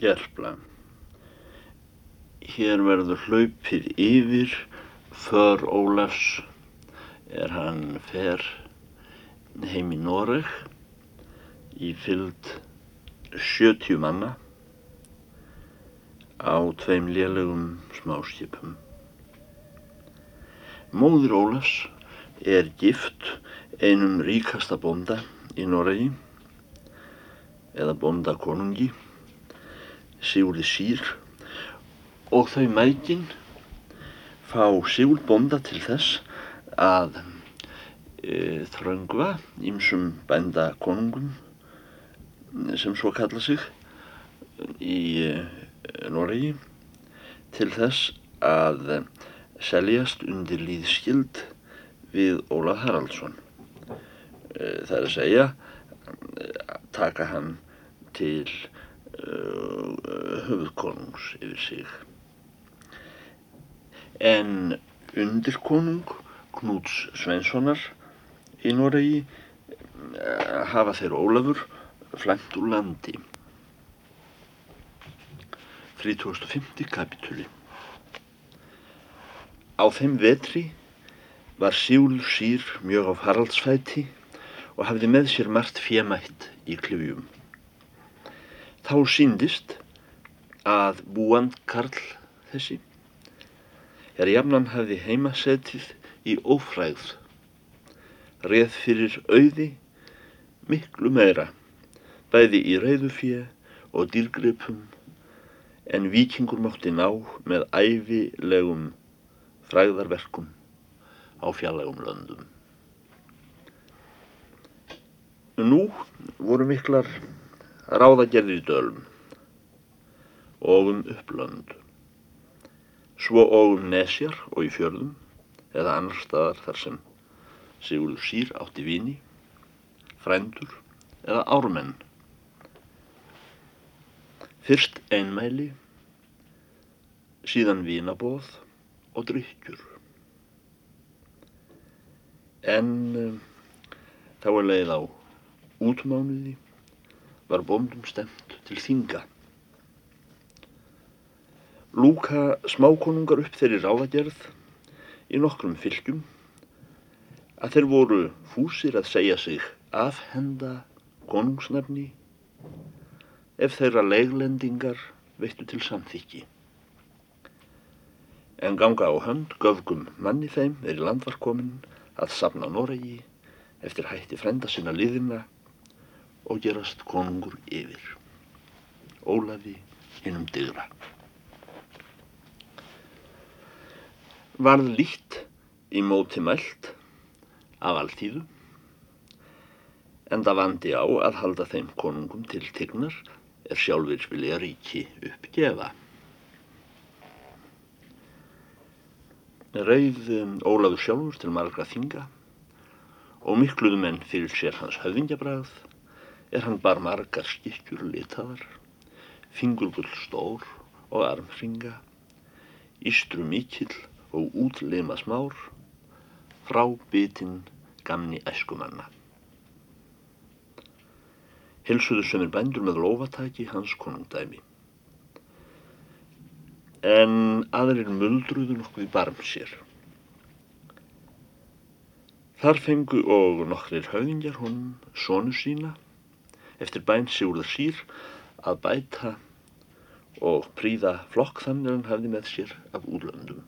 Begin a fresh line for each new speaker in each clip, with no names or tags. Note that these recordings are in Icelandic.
Gerpla. Hér verður hlaupið yfir för Ólafs er hann fer heim í Noreg í fylld 70 manna á tveim lélegum smáskipum. Móður Ólafs er gift einum ríkasta bonda í Noregi eða bondakonungi Sigurði Sýr og þau mækin fá Sigurd bonda til þess að e, þröngva ímsum bænda konungum sem svo kalla sig í e, Noregi til þess að seljast undir líðskild við Ólaf Haraldsson. E, það er að segja taka hann til höfðkonungs yfir sig. En undirkonung Knúts Sveinssonar í Noregi uh, hafa þeir Ólafur flæmt úr landi. 3050 kapitúli. Á þeim vetri var Sigurður sír mjög á Haraldsfæti og hafði með sér margt fjemætt í klifjum. Þá síndist að búand Karl þessi er jafnan hafði heimasetið í ófræð, reð fyrir auði miklu meira, bæði í reyðufíu og dýrgripum, en vikingur mátti ná með æfilegum fræðarverkum á fjallegum löndum. Nú voru miklar ráðagerðir í dölum og um upplönd, svo og um nesjar og í fjörðum eða annar staðar þar sem Sigurður Sýr átti vini, frændur eða ármenn. Fyrst einmæli, síðan vínabóð og drykkjur. En um, þá er leið á útmánuði var bóndum stemt til þinga. Lúka smákonungar upp þeirri ráðagerð í nokkrum fylgjum að þeir voru fúsir að segja sig afhenda konungsnafni ef þeirra leglendingar veittu til samþykki. En ganga á hönd göfgum manni þeim er í landvarkomin að safna Noregi eftir hætti frenda sinna liðina og gerast konungur yfir. Ólafi hinnum dygra. Varð líkt í móti mælt af alltíðu en það vandi á að halda þeim konungum til tignar er sjálfur vilja ríki uppgefa. Rauð um, Ólafur sjálfur til margra þinga og mikluðu menn fyrir sér hans höfðingjabræð er hann bar margar skikkjur litaðar, fingurgull stór og armfringa, ístru mikill og útlima smár, frá bitinn gamni æskumanna. Hilsuðu sömur bændur með lofatæki hans konungdæmi. En aðrir muldruðu nokkuð í barm sér. Þar fengu og nokkrir höfingjar honum sónu sína eftir bæn Sigurðar sír að bæta og príða flokk þannig hann hafði með sér af úrlöndum.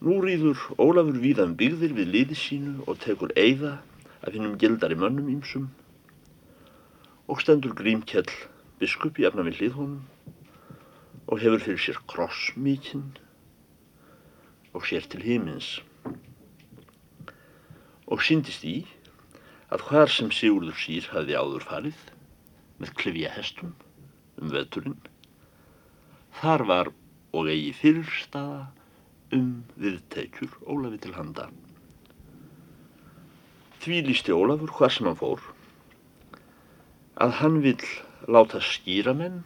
Nú rýður Ólafur víðan byggðir við liði sínu og tekur eiða af hinnum gildari mönnum ímsum og stendur Grímkjell biskup í efna við hlið honum og hefur fyrir sér krossmíkinn og sér til himins og síndist í að hvar sem Sigurður sír hafði áður farið með klifja hestum um veturinn þar var og eigi fyrirstaða um viðtekjur Ólafi til handa. Því lísti Ólafur hvað sem hann fór að hann vill láta skýra menn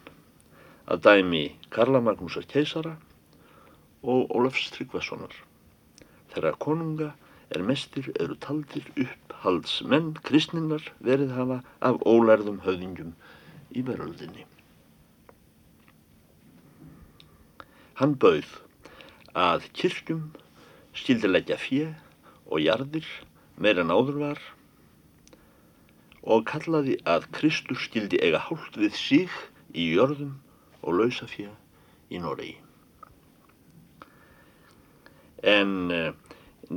að dæmi Karla Magnúsar keisara og Ólafs Tryggvasonar þegar konunga er mestir eru taldir upphaldsmenn kristninnar verið hafa af ólærðum höfðingjum í veröldinni. Hann bauð að kirkjum skildi leggja fjö og jarðir meira en áður var og kallaði að Kristur skildi eiga hálft við sig í jörðum og lausafjö í Noregi. En uh,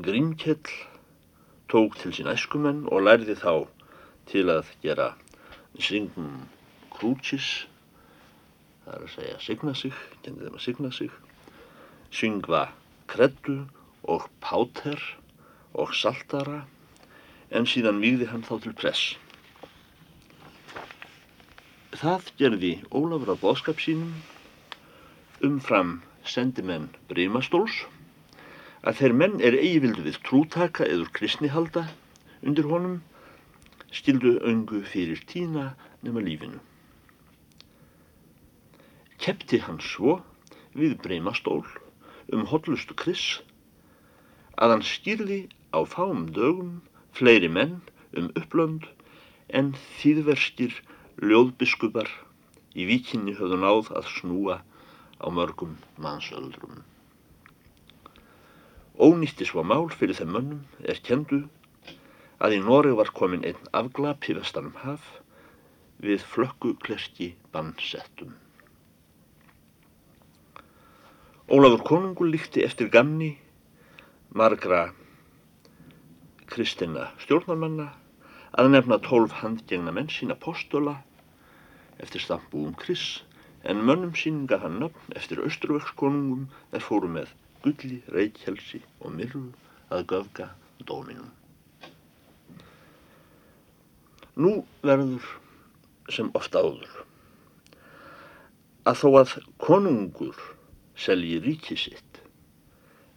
Grímkjell tók til sín æskumenn og lærði þá til að gera syngum krútsis, það er að segja signa sig, kendi þeim að signa sig, syngva kreddu og páter og saltara en síðan výði hann þá til press. Það gerði Ólafur á bóðskap sínum umfram sendimenn Brímastóls að þeir menn er eigi vildu við trútaka eður kristnihalda undir honum skildu öngu fyrir tína nema lífinu. Kepti hann svo við Brímastól um hotlustu kriss að hann skýrði á fáum dögum fleiri menn um upplönd en þýðverskir ljóðbiskupar í víkinni höfðu náð að snúa á mörgum mannsöldrum. Ónýtti svo mál fyrir þeim mönnum er kendu að í Nóri var komin einn afglap í vestanum haf við flökkuklerki bannsettum. Ólafur konungur líkti eftir gamni margra kristina stjórnarmanna að nefna tólf handgengna menn sína postola eftir stambúum Kris en mönnum síninga hann nöfn eftir austurvökskonungum þær fóru með gulli, reykjelsi og myrru að göfga dóminum. Nú verður sem ofta áður að þó að konungur selji ríki sitt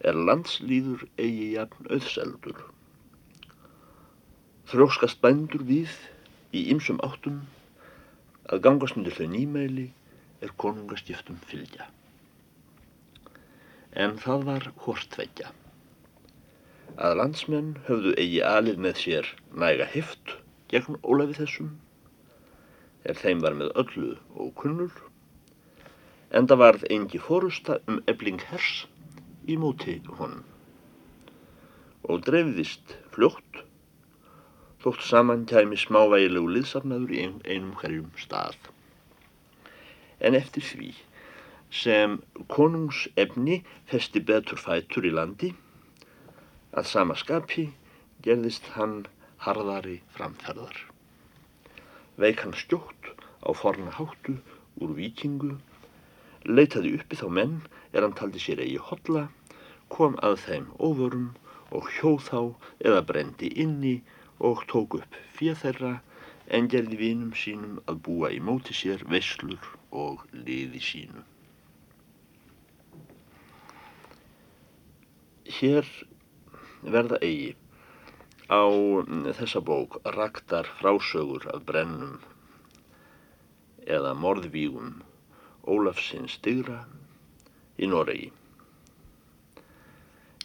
er landslýður eigi jafn auðseldur þróskast bændur við í ymsum áttum að gangast undir þau nýmæli er konungastiftum fylgja. En það var hortveggja. Að landsmenn höfðu eigi alið með sér næga hift gegn Ólafi þessum, er þeim var með öllu og kunnul, en það varð engi fórusta um ebling hers í móti honum og dreifðist fljótt þótt saman kæmi smávægilegu liðsafnaður í einum hverjum stað. En eftir því sem konungsefni festi betur fætur í landi, að sama skapi gerðist hann harðari framferðar. Veik hann stjótt á forna háttu úr vikingu, leitaði uppi þá menn er hann taldi sér eigi hotla, kom að þeim óvörum og hjóð þá eða brendi inni og tók upp fyrir þeirra en gerði vinum sínum að búa í móti sér veslur og liði sínu. Hér verða eigi á þessa bók raktar frásögur af brennum eða morðvígum Ólafsins dygra í Noregi.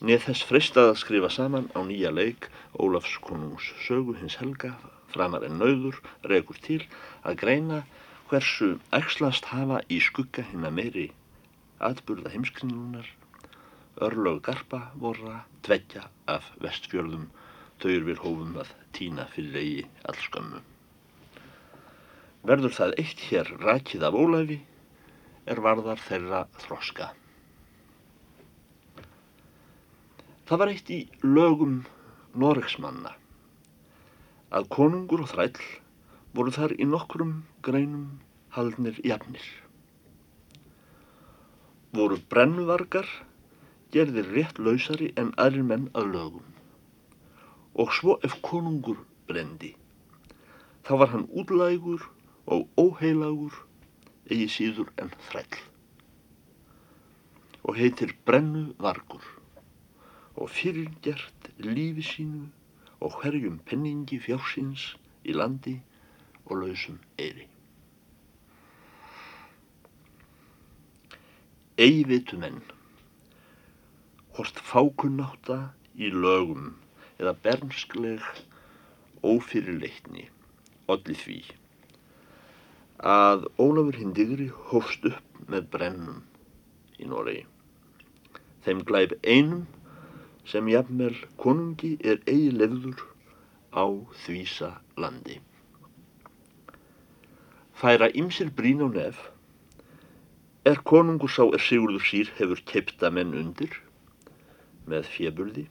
Neð þess freistað að skrifa saman á nýja leik Ólafs konungs sögu hins helga framar en nauður regur til að greina hversu ægslast hafa í skugga hinn að meiri atburða heimskrinlunar örlög garpa vorra dveggja af vestfjörðum þau eru við hófum að týna fyrir eigi allskömmu. Verður það eitt hér rækið af Ólafi er varðar þeirra þroska. Það var eitt í lögum Noregsmanna að konungur og þræll voru þar í nokkrum greinum haldnir jafnir. Voru brennvargar gerðir rétt lausari en aðrir menn að lögum og svo ef konungur brendi þá var hann útlægur og óheilagur eigi síður en þræll og heitir brennuvargur og fyrirgert lífi sínu og hverjum penningi fjársins í landi og lausum eiri. Eyvitu menn, hvort fákunnáta í lögum eða bernskleg ófyrirleitni, allir því að Ólafur Hindigri hófst upp með brennum í Noregi. Þeim glæp einum sem jafnvel konungi er eigi lefður á þvísa landi. Færa ymsir brín á nef er konungur sá er Sigurður sír hefur keipta menn undir með fjöburði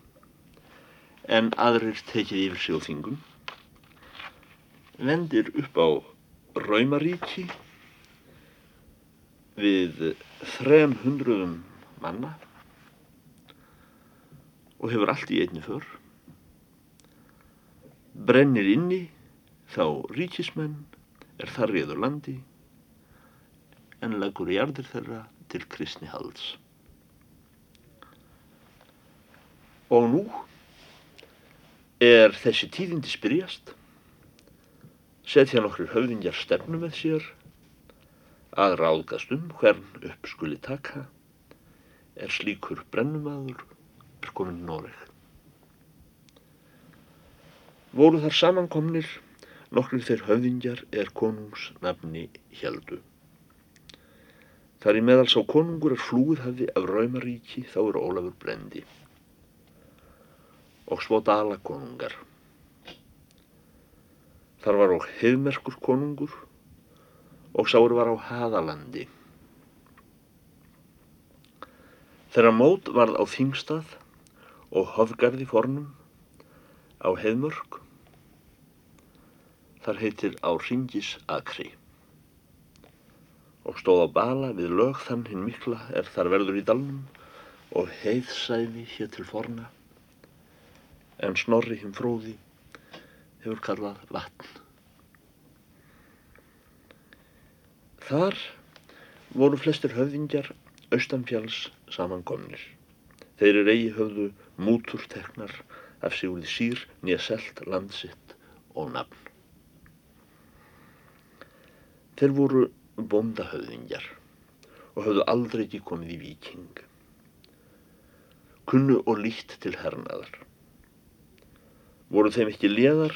en aðrir tekið yfir sig á þingum vendir upp á Raumaríki við þrem hundruðum manna og hefur allt í einni för brennir inni þá ríkismenn er þar riður landi en leggur í ardir þeirra til kristni halds og nú er þessi tíðindi spyrjast setja nokkur höfðingjar stefnu með sér að ráðgast um hvern upp skuli taka er slíkur brennumadur er komin Noreg. Voru þar samankomnir nokkur þeir höfðingjar er konungs nafni heldu. Þar í meðal sá konungur er flúið hefði af Raumaríki þá er Ólafur brendi og svo dala konungar. Þar var og hefmerkur konungur og sáur var á Haðalandi. Þegar mót varð á Þingstað og Hofgarði fornum á Heðmörk. Þar heitir á Ringis Akri og stóð á bala við lög þann hinn mikla er þar verður í dalnum og heiðsæfi hér til forna en snorri hinn fróði hefur kallað vatn. Þar voru flestir höfðingjar austanfjáls samankomnir. Þeir eru eigi höfðu mútur teknar af Sigurði sír nýja selt landsitt og nafn. Þeir voru bondahöfðingjar og höfðu aldrei ekki komið í viking. Kunnu og lítt til hernaðar. Voru þeim ekki leðar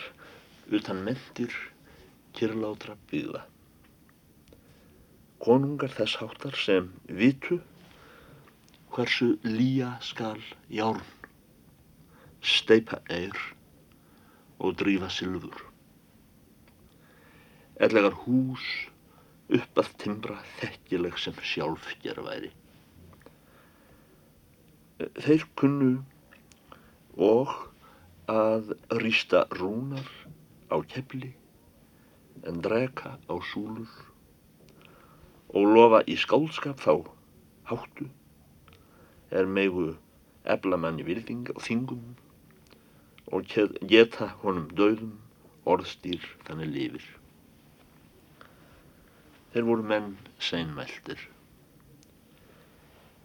utan mentir kyrlátra byggða. Konungar þess háttar sem vitu hversu lía skal járn steipa eir og drífa sylfur. Ellegar hús upp að timbra þekkileg sem sjálf gera væri. Þeir kunnu og að rýsta rúnar á kepli en dreka á súlur og lofa í skálskap þá háttu er megu eflamanni virðing á þingum og geta honum döðum orðstýr þannig lifir. Þeir voru menn seinmæltir,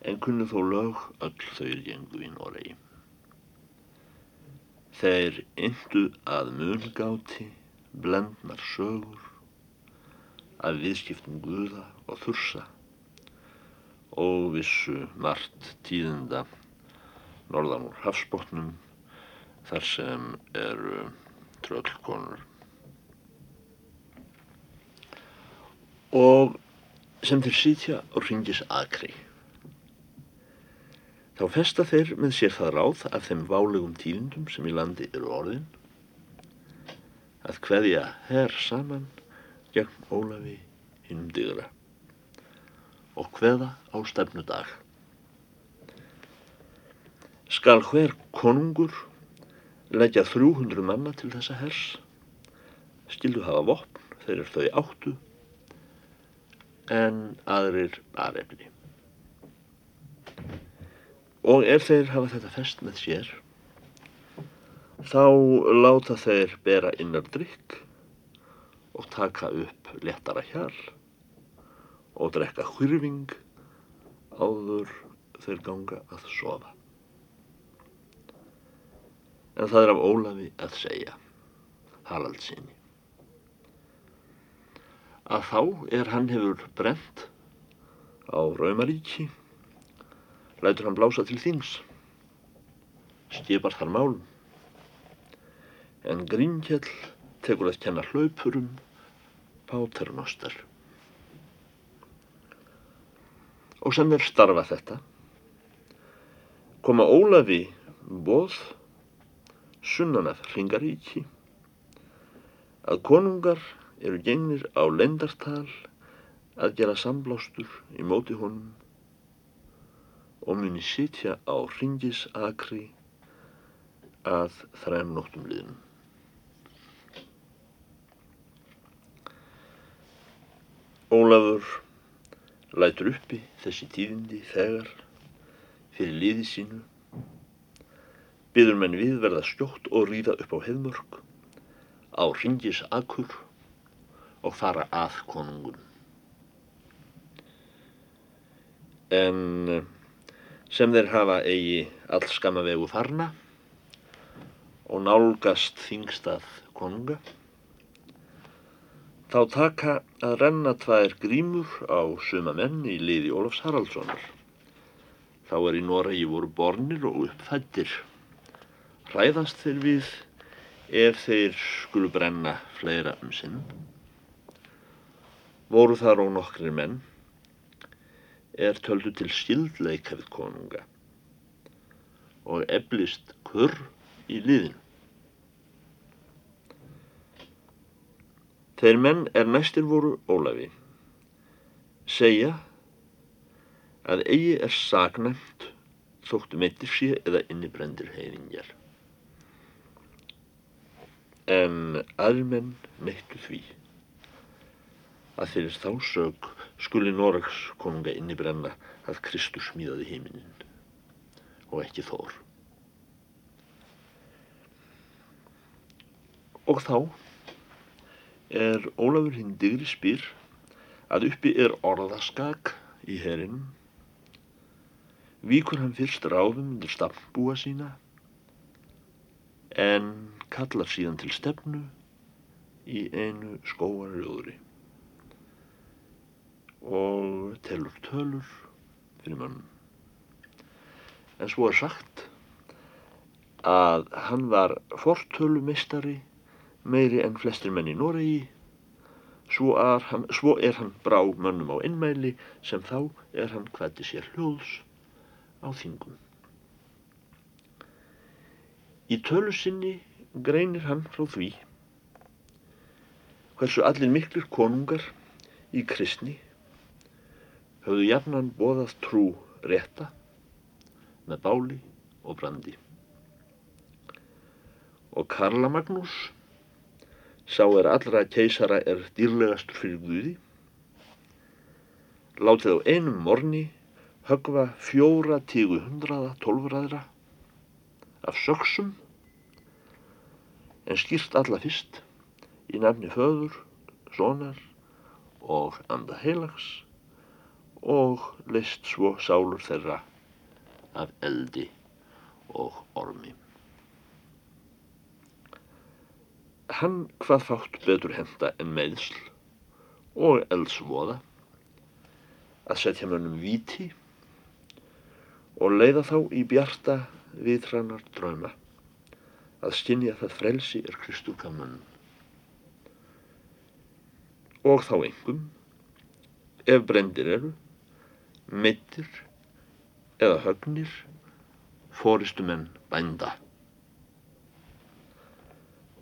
en kunnu þó lög öll þau gengu í Noregi. Þeir yndu að mungáti, blendnar sögur, að viðskiptum guða og þursa og vissu margt tíðenda norðan úr hafsbótnum þar sem eru tröllkonur. Og sem þeir sýtja á ringis akri. Þá festa þeir með sér það ráð af þeim válegum tíðindum sem í landi eru orðin. Að hveðja herr saman gegn Ólafi hinnum digra og hveða á stefnudag. Skal hver konungur leggja 300 manna til þessa hers? Skildu hafa vopn þeir þau áttu en aðrir aðrefni og ef þeir hafa þetta fest með sér þá láta þeir bera innar drikk og taka upp letara hjál og drekka hvirfing áður þeir ganga að sofa en það er af Ólafi að segja, Harald sinni. Að þá er hann hefur brent á Raumaríki, lætur hann blása til þings, skipar þar málum, en Grímkjell tekur að kenna hlaupurum, páternostar. Og sem þeir starfa þetta, koma Ólafi bóð sunnan af Ringaríki að konungar eru gengnir á lendartal að gera samblástur í móti honum og muni sitja á ringisakri að þræm nóttum liðnum. Ólafur lætur uppi þessi tíðindi þegar fyrir liði sínu, byður menn við verða skjótt og ríða upp á heðmörk, á ringis akkur og fara að konungun. En sem þeir hafa eigi all skama vegu farna og nálgast þingstað konunga, Þá taka að renna tvær grímur á suma menn í liði Ólafs Haraldssonar. Þá er í Noregi voru bornir og uppfættir. Hræðast þeir við ef þeir skulu brenna fleira um sinn. Voru þar og nokkrir menn er töldu til skildleika við konunga og eblist kurr í liðinu. Þeir menn er næstir voru Ólafi segja að eigi er sagnæmt þóttu meittir sé eða innibrendir heiðingjar. En aðmenn neittu því að fyrir þá sög skuli Norags konunga innibrenna að Kristus smíðaði heiminin og ekki þór. Og þá er Ólafur hinn digri spyr að uppi er orðaskak í herinum. Víkur hann fyrst ráðum undir stafnbúa sína en kallar síðan til stefnu í einu skóarjóðri og telur tölur fyrir mönnum. En svo er sagt að hann var fortölumistari meiri en flestir menn í Noregi, svo er hann, svo er hann brá mönnum á innmæli sem þá er hann hvætti sér hljóðs á þingum. Í tölu sinni greinir hann frá því hversu allir miklir konungar í kristni höfðu jafnan bóðað trú rétta með báli og brandi. Og Karla Magnús Sá er allra keisara er dýrlegastur fyrir Guði. Látið á einum morni högva fjóra tígu hundraða tólfræðra af söksum en skýrt alla fyrst í nefni föður, sonar og anda heilags og leist svo sálur þeirra af eldi og ormi. hann hvað fátt betur henda en meðsl og eldsvoða að setja mönnum viti og leiða þá í bjarta viðrannar drauma að skinja það frelsi er mönnum. Og þá engum, ef brendir eru, mittir eða högnir, fóristumenn bænda.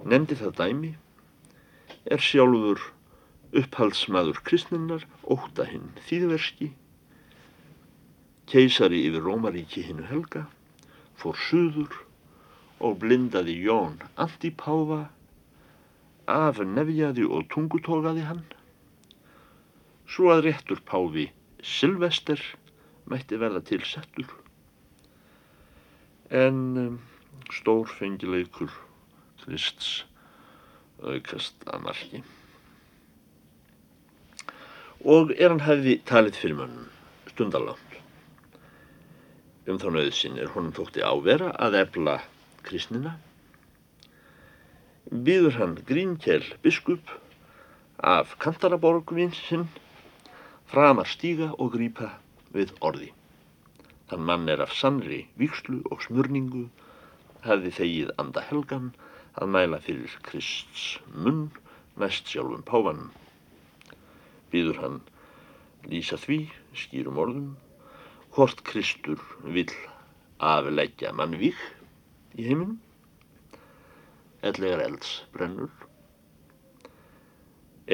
Nefndi það dæmi, er sjálfur upphaldsmaður kristninnar óta hinn þýðverski, keisari yfir Rómaríki hinnu helga, fór suður og blindaði Jón Antipáfa, af nefjaði og tungutógaði hann, svo að réttur Páfi Silvester mætti verða til settur, en um, stór fengileikur Krists aukast að marki. Og er hann hefði talið fyrir mönnum stundalátt um þá nöðsinn er honum þótti ávera að efla kristnina. Býður hann Grínkjell biskup af Kantaraborgvinn sinn framar stíga og grýpa við orði. Þann mann er af sannri vikslu og smurningu hefði þegið anda helgan að mæla fyrir Krists munn næst sjálfum páfanum. býður hann lýsa því skýrum orðum hvort Kristur vill afleggja mannvík í heiminum ellegar elds brennur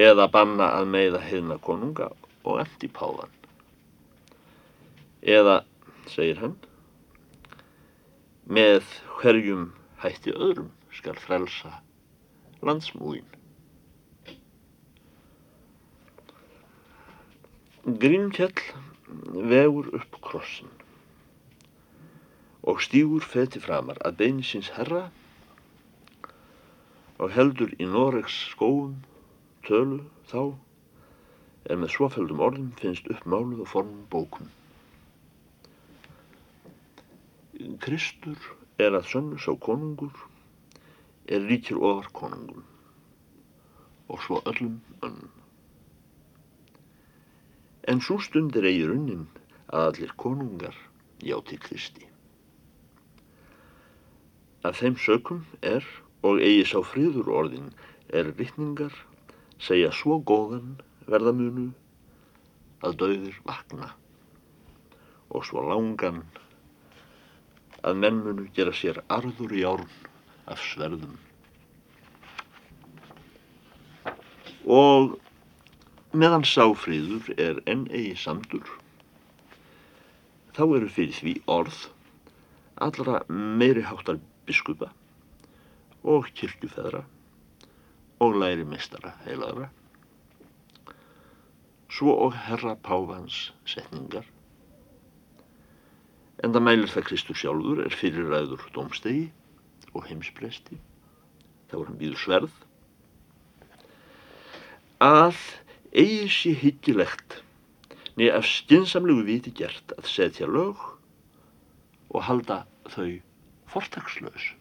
eða banna að meiða heðna konunga og endi páðan eða, segir hann með hverjum hætti öðrum skal frelsa landsmúin Grímkjall vegur upp krossin og stígur feti framar að beini síns herra og heldur í Noregs skóum tölu þá er með svoföldum orðum finnst uppmáluð og formum bókum. Kristur er að sönnu sá konungur er ríkir ofar konungum og svo öllum önnum. En svo stund er eigi runnin að allir konungar játi Kristi. Af þeim sökum er og eigi sá fríður orðin er vittningar segja svo góðan verðamunu að dauðir vakna og svo langan að mennmunu gera sér arður í árn af sverðum. Og meðan sáfríður er enn eigi samdur þá eru fyrir því orð allra meiri háttar biskupa og kirkjufeðra og læri mestara heilaðra svo og herra Pávans setningar en það mælir það Kristus sjálfur er fyrirræður domstegi og heimspresti þá er hann býður sverð að eigi sé hyggilegt niður af skinsamlegu viti gert að setja lög og halda þau fortakslaus.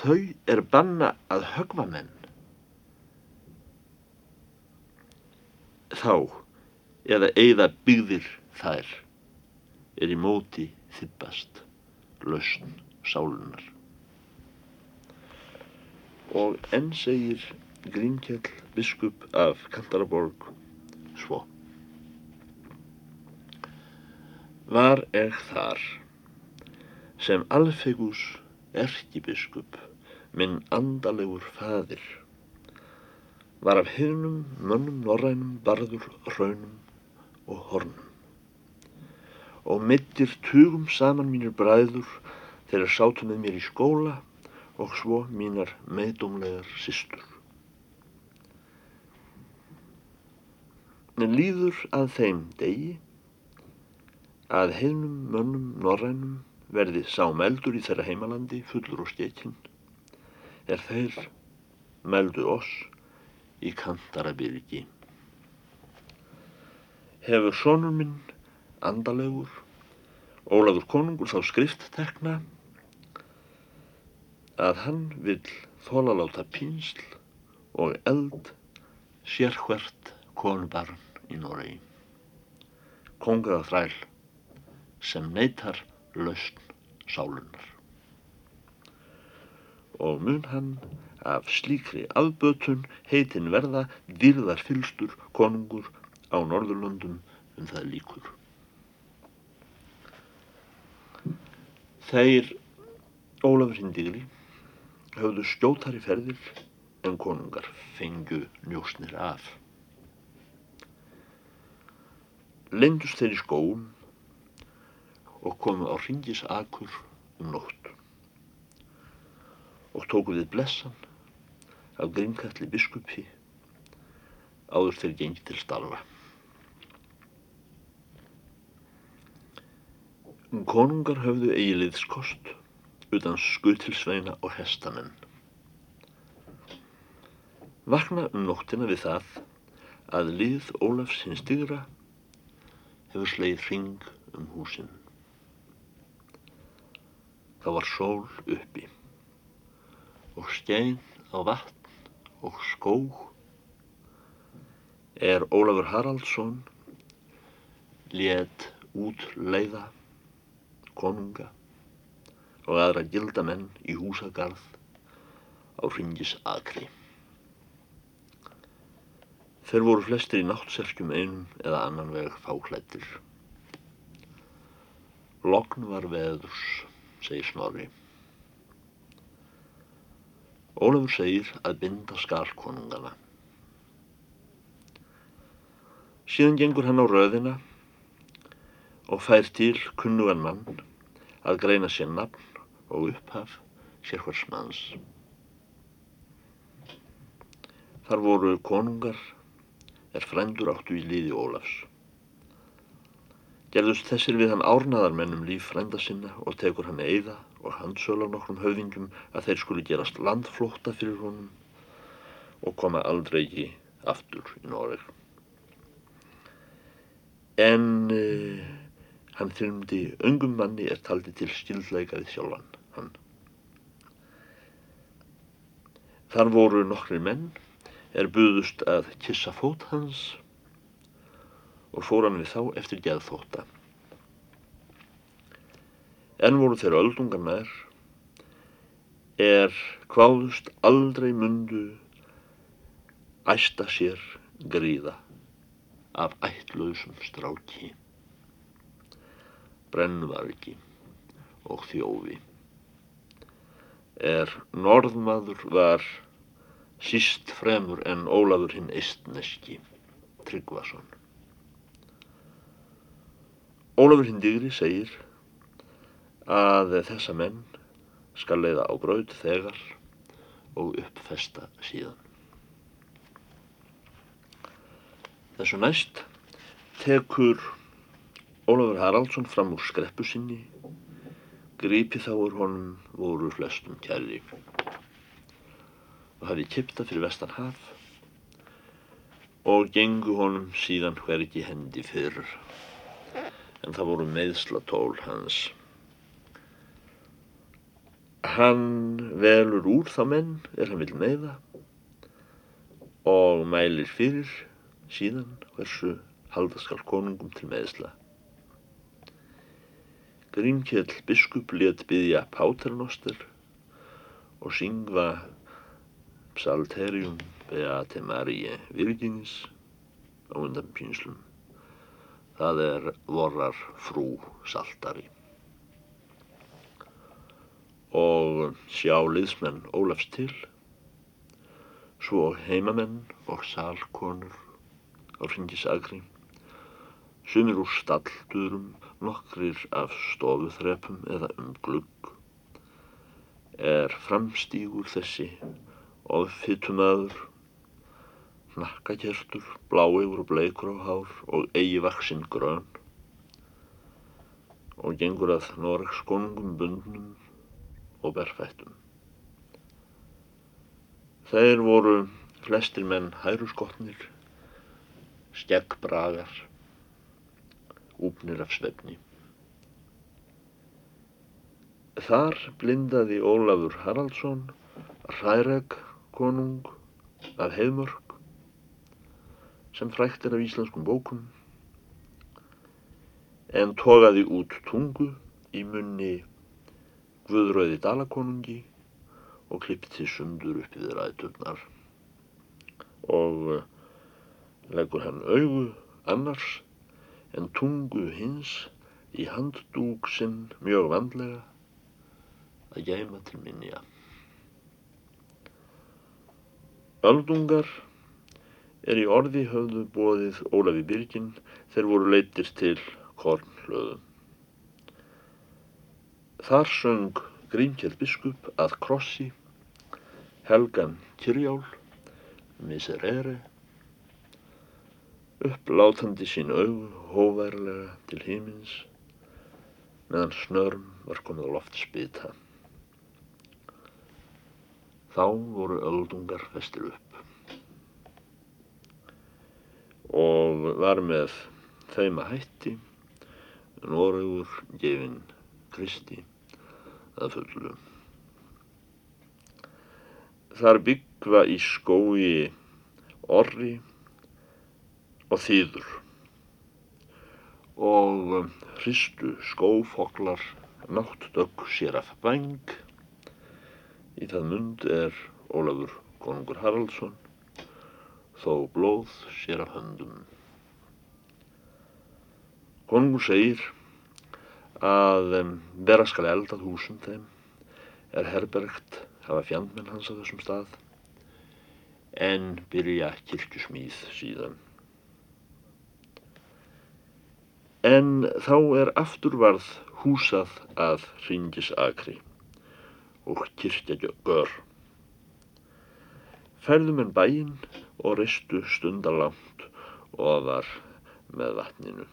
Þau er banna að högva menn. Þá eða eigða byggðir þær er í móti þippast lausn sálunar og enn segir Grímkjell biskup af Kantaraborg svo. Var er þar sem Alfegus erkibiskup minn andalegur fadir var af hinnum mönnum norrænum barður raunum og hornum og mittir tugum saman mínir bræður þegar sátu með mér í skóla og svo mínar meðdómlegar systur. En líður að þeim degi að heimnum mönnum norrænum verði sámeldur í þeirra heimalandi fullur og stekinn er þeir meldu oss í kantarabyrgi. Hefur sonur minn andalegur Ólafur konungur þá skrifttekna að hann vill þólaláta pínsl og eld sér hvert konubarn í Noregi. Kongaða þræl sem neytar lausn sálunar. Og mun hann af slíkri afbötun heitin verða dýrðar fylstur konungur á Norðurlöndum um það líkur. Þeir Ólafur Hindígli höfðu skjótari ferðir en konungar fengju njósnir af. Lendust þeir í skóum og komu á ringis akur um nótt og tóku við blessan af grimkalli biskupi áður þeir gengi til starfa. Konungar höfðu eigiliðskost utan skutilsveina og hestamenn. Vakna um nóttina við það að lið Ólafs hins digra hefur sleið hring um húsin. Það var sól uppi og skein á vatn og skóg er Ólafur Haraldsson létt út leiða konunga og aðra gildamenn í húsagarð á hringis akri. Þeir voru flestir í náttserkjum einum eða annan veg fáklættir. Logn var veðurs, segir Snorri. Ólafur segir að binda skalkonungana. Síðan gengur hann á röðina og fær til kunnugan mann að greina sér nafn og upphaf sér hvers manns. Þar voru konungar er frændur áttu í líði Ólafs. Gerðust þessir við hann árnaðarmennum líf frænda sinna og tekur hann eiða og handsöl á nokkrum höfðingum að þeir skuli gerast landflótta fyrir honum og koma aldrei ekki aftur í Noreg. En uh, hann þyrmdi öngum manni er taldi til stildleika við sjálfan hann. Þar voru nokkri menn er buðust að kissa fót hans og fór hann við þá eftir geðþóta. En voru þeir öldungar nær, er hvaðust aldrei mundu æsta sér gríða af ættlausum stráki, brennvargi og þjófi. Er norðmaður var síst fremur en Ólafur hinn eistneski, Tryggvason. Ólafur hinn digri segir að þessa menn skal leiða á braud þegar og uppfesta síðan. Þessu næst tekur Ólafur Haraldsson fram úr skreppu sinni, grípi þá úr honum voru flestum kærri og hafi kipta fyrir vestan haf og gengu honum síðan hvergi hendi fyrr en það voru meðslatól hans. Hann velur úr þá menn er hann vil meða og mælir fyrir síðan hversu haldaskal konungum til meðsla. Grímkjell biskup let byggja páternoster og syngva Psalterium Beate Marie Virginis á undan pínslum. Það er vorrar frú saltari. Og sjá liðsmenn Ólafs til, svo heimamenn og salkonur á ringisagri, sumir úr stalldurum, nokkrir af stofuþrepum eða um glugg, er framstígur þessi ofþytumadur, hnakkakertur, bláegur og bleikur á hár og eigi vaksinn grön. Og gengur að Noregskonungum bundnum og berfættum. Þeir voru flestir menn hæruskotnir, skeggbragar, úpnir af svefni. Þar blindaði Ólafur Haraldsson hræregg konung af Heiðmörk sem frækt er af íslenskum bókum en togaði út tungu í munni Guðröði Dalakonungi og klippti sundur upp við ræðturnar og eh, leggur hann augu annars en tungu hins í handdúk sinn mjög vandlega að gæma til minja. Öldungar er í orði höfðu bóðið Ólafi Byrgin þeir voru leytir til kornhlöðum. Þar söng Grímkjell biskup að krossi, Helgan Kirjál, Miserere, upplátandi sín augu hóværlega til hímins, meðan snörm var komið á loft spita. Þá voru öldungar festir upp og var með þeim að hætti Noregur gefinn Kristi að fullu. Þar byggva í skói orri og þýður og hristu skófoklar náttdögg sér af bæng Í það mund er Ólafur konungur Haraldsson, þó blóð sér af höndum. Konungur segir að um, vera skal eldað húsum þeim er herbergt hafa fjandmenn hans á þessum stað en byrja kirkjusmíð síðan. En þá er afturvarð húsað að ringisakri og kirkja gör. Færðum en bæinn og reistu stundarlánt ofar með vatninu.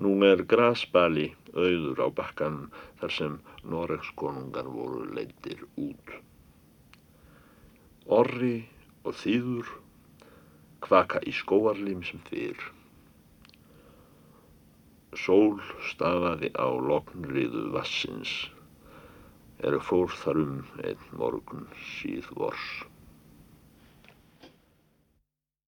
Nú er grasbali auður á bakkanum þar sem Noregs konungar voru leittir út. Orri og þýður kvaka í skóarlim sem fyrr. Sól stafaði á loknriðu vassins er fór þar um einn morgun síð vors.